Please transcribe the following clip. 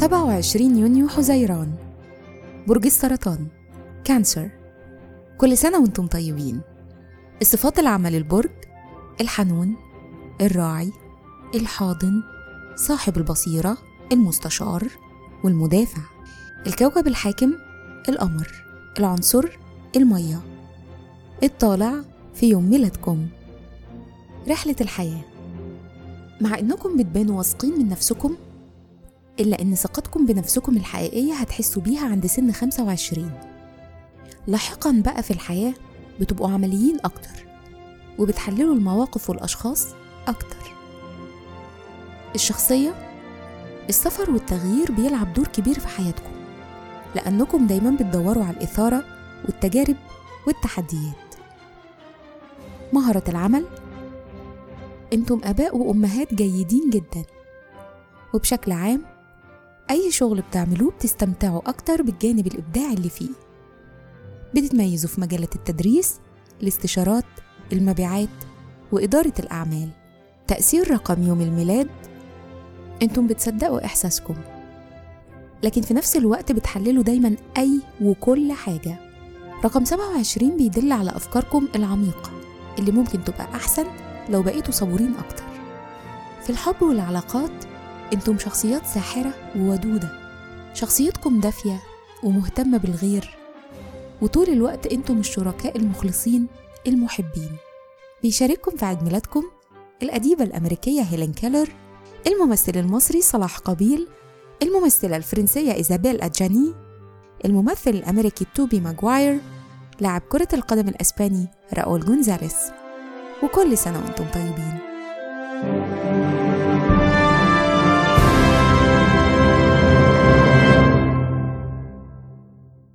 27 يونيو حزيران برج السرطان كانسر. كل سنة وأنتم طيبين. الصفات العامة للبرج الحنون الراعي الحاضن صاحب البصيرة المستشار والمدافع. الكوكب الحاكم القمر. العنصر المية. الطالع في يوم ميلادكم. رحلة الحياة. مع إنكم بتبانوا واثقين من نفسكم إلا إن ثقتكم بنفسكم الحقيقية هتحسوا بيها عند سن 25 لاحقا بقى في الحياة بتبقوا عمليين أكتر وبتحللوا المواقف والأشخاص أكتر. الشخصية السفر والتغيير بيلعب دور كبير في حياتكم لأنكم دايما بتدوروا على الإثارة والتجارب والتحديات. مهرة العمل أنتم آباء وأمهات جيدين جدا وبشكل عام أي شغل بتعملوه بتستمتعوا أكتر بالجانب الإبداعي اللي فيه. بتتميزوا في مجالات التدريس الاستشارات المبيعات وإدارة الأعمال. تأثير رقم يوم الميلاد أنتم بتصدقوا إحساسكم. لكن في نفس الوقت بتحللوا دايما أي وكل حاجة. رقم 27 بيدل على أفكاركم العميقة اللي ممكن تبقى أحسن لو بقيتوا صبورين أكتر. في الحب والعلاقات أنتم شخصيات ساحرة وودودة شخصيتكم دافية ومهتمة بالغير. وطول الوقت أنتم الشركاء المخلصين المحبين. بيشارككم في عيد ميلادكم الأديبة الأمريكية هيلين كيلر الممثل المصري صلاح قبيل الممثلة الفرنسية إيزابيل أجاني الممثل الأمريكي توبي ماغواير لاعب كرة القدم الأسباني راؤول جونزاليس. وكل سنة وأنتم طيبين.